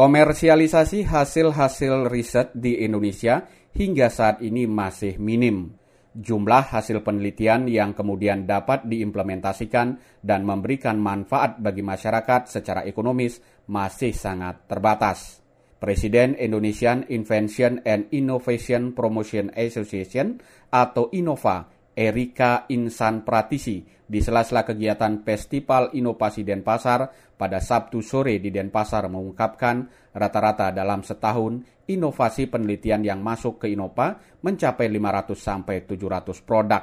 Komersialisasi hasil-hasil riset di Indonesia hingga saat ini masih minim. Jumlah hasil penelitian yang kemudian dapat diimplementasikan dan memberikan manfaat bagi masyarakat secara ekonomis masih sangat terbatas. Presiden Indonesian Invention and Innovation Promotion Association atau INOVA Erika Insan Pratisi di sela-sela kegiatan Festival Inovasi Denpasar pada Sabtu sore di Denpasar mengungkapkan rata-rata dalam setahun inovasi penelitian yang masuk ke Innova mencapai 500 sampai 700 produk.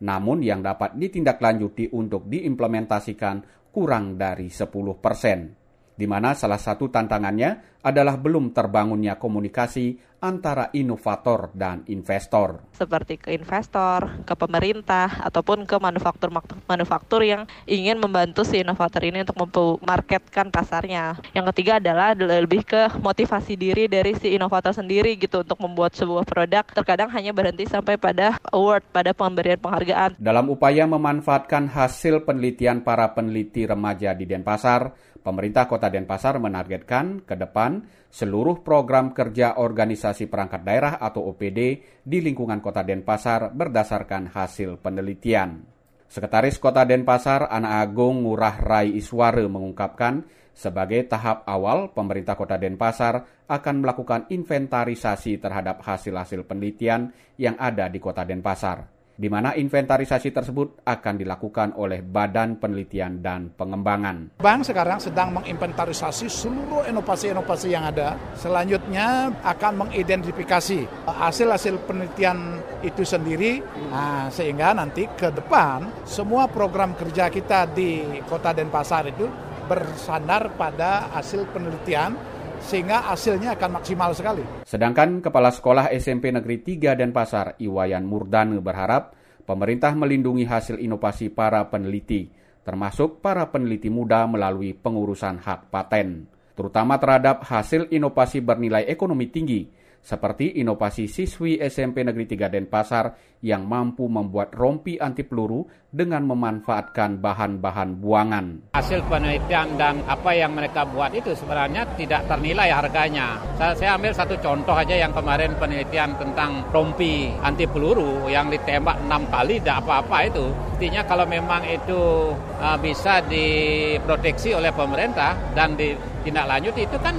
Namun yang dapat ditindaklanjuti untuk diimplementasikan kurang dari 10 persen di mana salah satu tantangannya adalah belum terbangunnya komunikasi antara inovator dan investor. Seperti ke investor, ke pemerintah, ataupun ke manufaktur-manufaktur yang ingin membantu si inovator ini untuk memarketkan pasarnya. Yang ketiga adalah lebih ke motivasi diri dari si inovator sendiri gitu untuk membuat sebuah produk. Terkadang hanya berhenti sampai pada award, pada pemberian penghargaan. Dalam upaya memanfaatkan hasil penelitian para peneliti remaja di Denpasar, pemerintah Kota Denpasar menargetkan ke depan seluruh program kerja organisasi perangkat daerah atau OPD di lingkungan Kota Denpasar berdasarkan hasil penelitian. Sekretaris Kota Denpasar, Ana Agung Ngurah Rai Isware mengungkapkan, sebagai tahap awal, pemerintah Kota Denpasar akan melakukan inventarisasi terhadap hasil-hasil penelitian yang ada di Kota Denpasar di mana inventarisasi tersebut akan dilakukan oleh Badan Penelitian dan Pengembangan. Bank sekarang sedang menginventarisasi seluruh inovasi-inovasi yang ada. Selanjutnya akan mengidentifikasi hasil-hasil penelitian itu sendiri, nah, sehingga nanti ke depan semua program kerja kita di Kota Denpasar itu bersandar pada hasil penelitian sehingga hasilnya akan maksimal sekali. Sedangkan Kepala Sekolah SMP Negeri 3 Denpasar, Iwayan Murdane berharap pemerintah melindungi hasil inovasi para peneliti, termasuk para peneliti muda melalui pengurusan hak paten, terutama terhadap hasil inovasi bernilai ekonomi tinggi seperti inovasi siswi SMP Negeri 3 Denpasar yang mampu membuat rompi anti peluru dengan memanfaatkan bahan-bahan buangan. Hasil penelitian dan apa yang mereka buat itu sebenarnya tidak ternilai harganya. Saya, ambil satu contoh aja yang kemarin penelitian tentang rompi anti peluru yang ditembak enam kali tidak apa-apa itu. Artinya kalau memang itu uh, bisa diproteksi oleh pemerintah dan ditindaklanjuti itu kan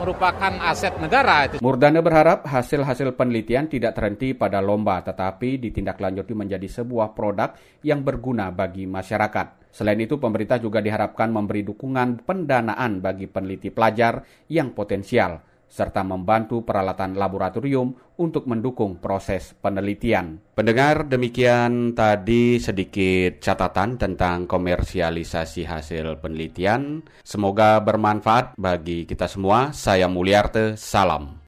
merupakan aset negara. Murdana berharap hasil-hasil penelitian tidak terhenti pada lomba, tetapi ditindaklanjuti menjadi sebuah produk yang berguna bagi masyarakat. Selain itu, pemerintah juga diharapkan memberi dukungan pendanaan bagi peneliti pelajar yang potensial serta membantu peralatan laboratorium untuk mendukung proses penelitian. Pendengar, demikian tadi sedikit catatan tentang komersialisasi hasil penelitian. Semoga bermanfaat bagi kita semua. Saya Mulyarte, salam.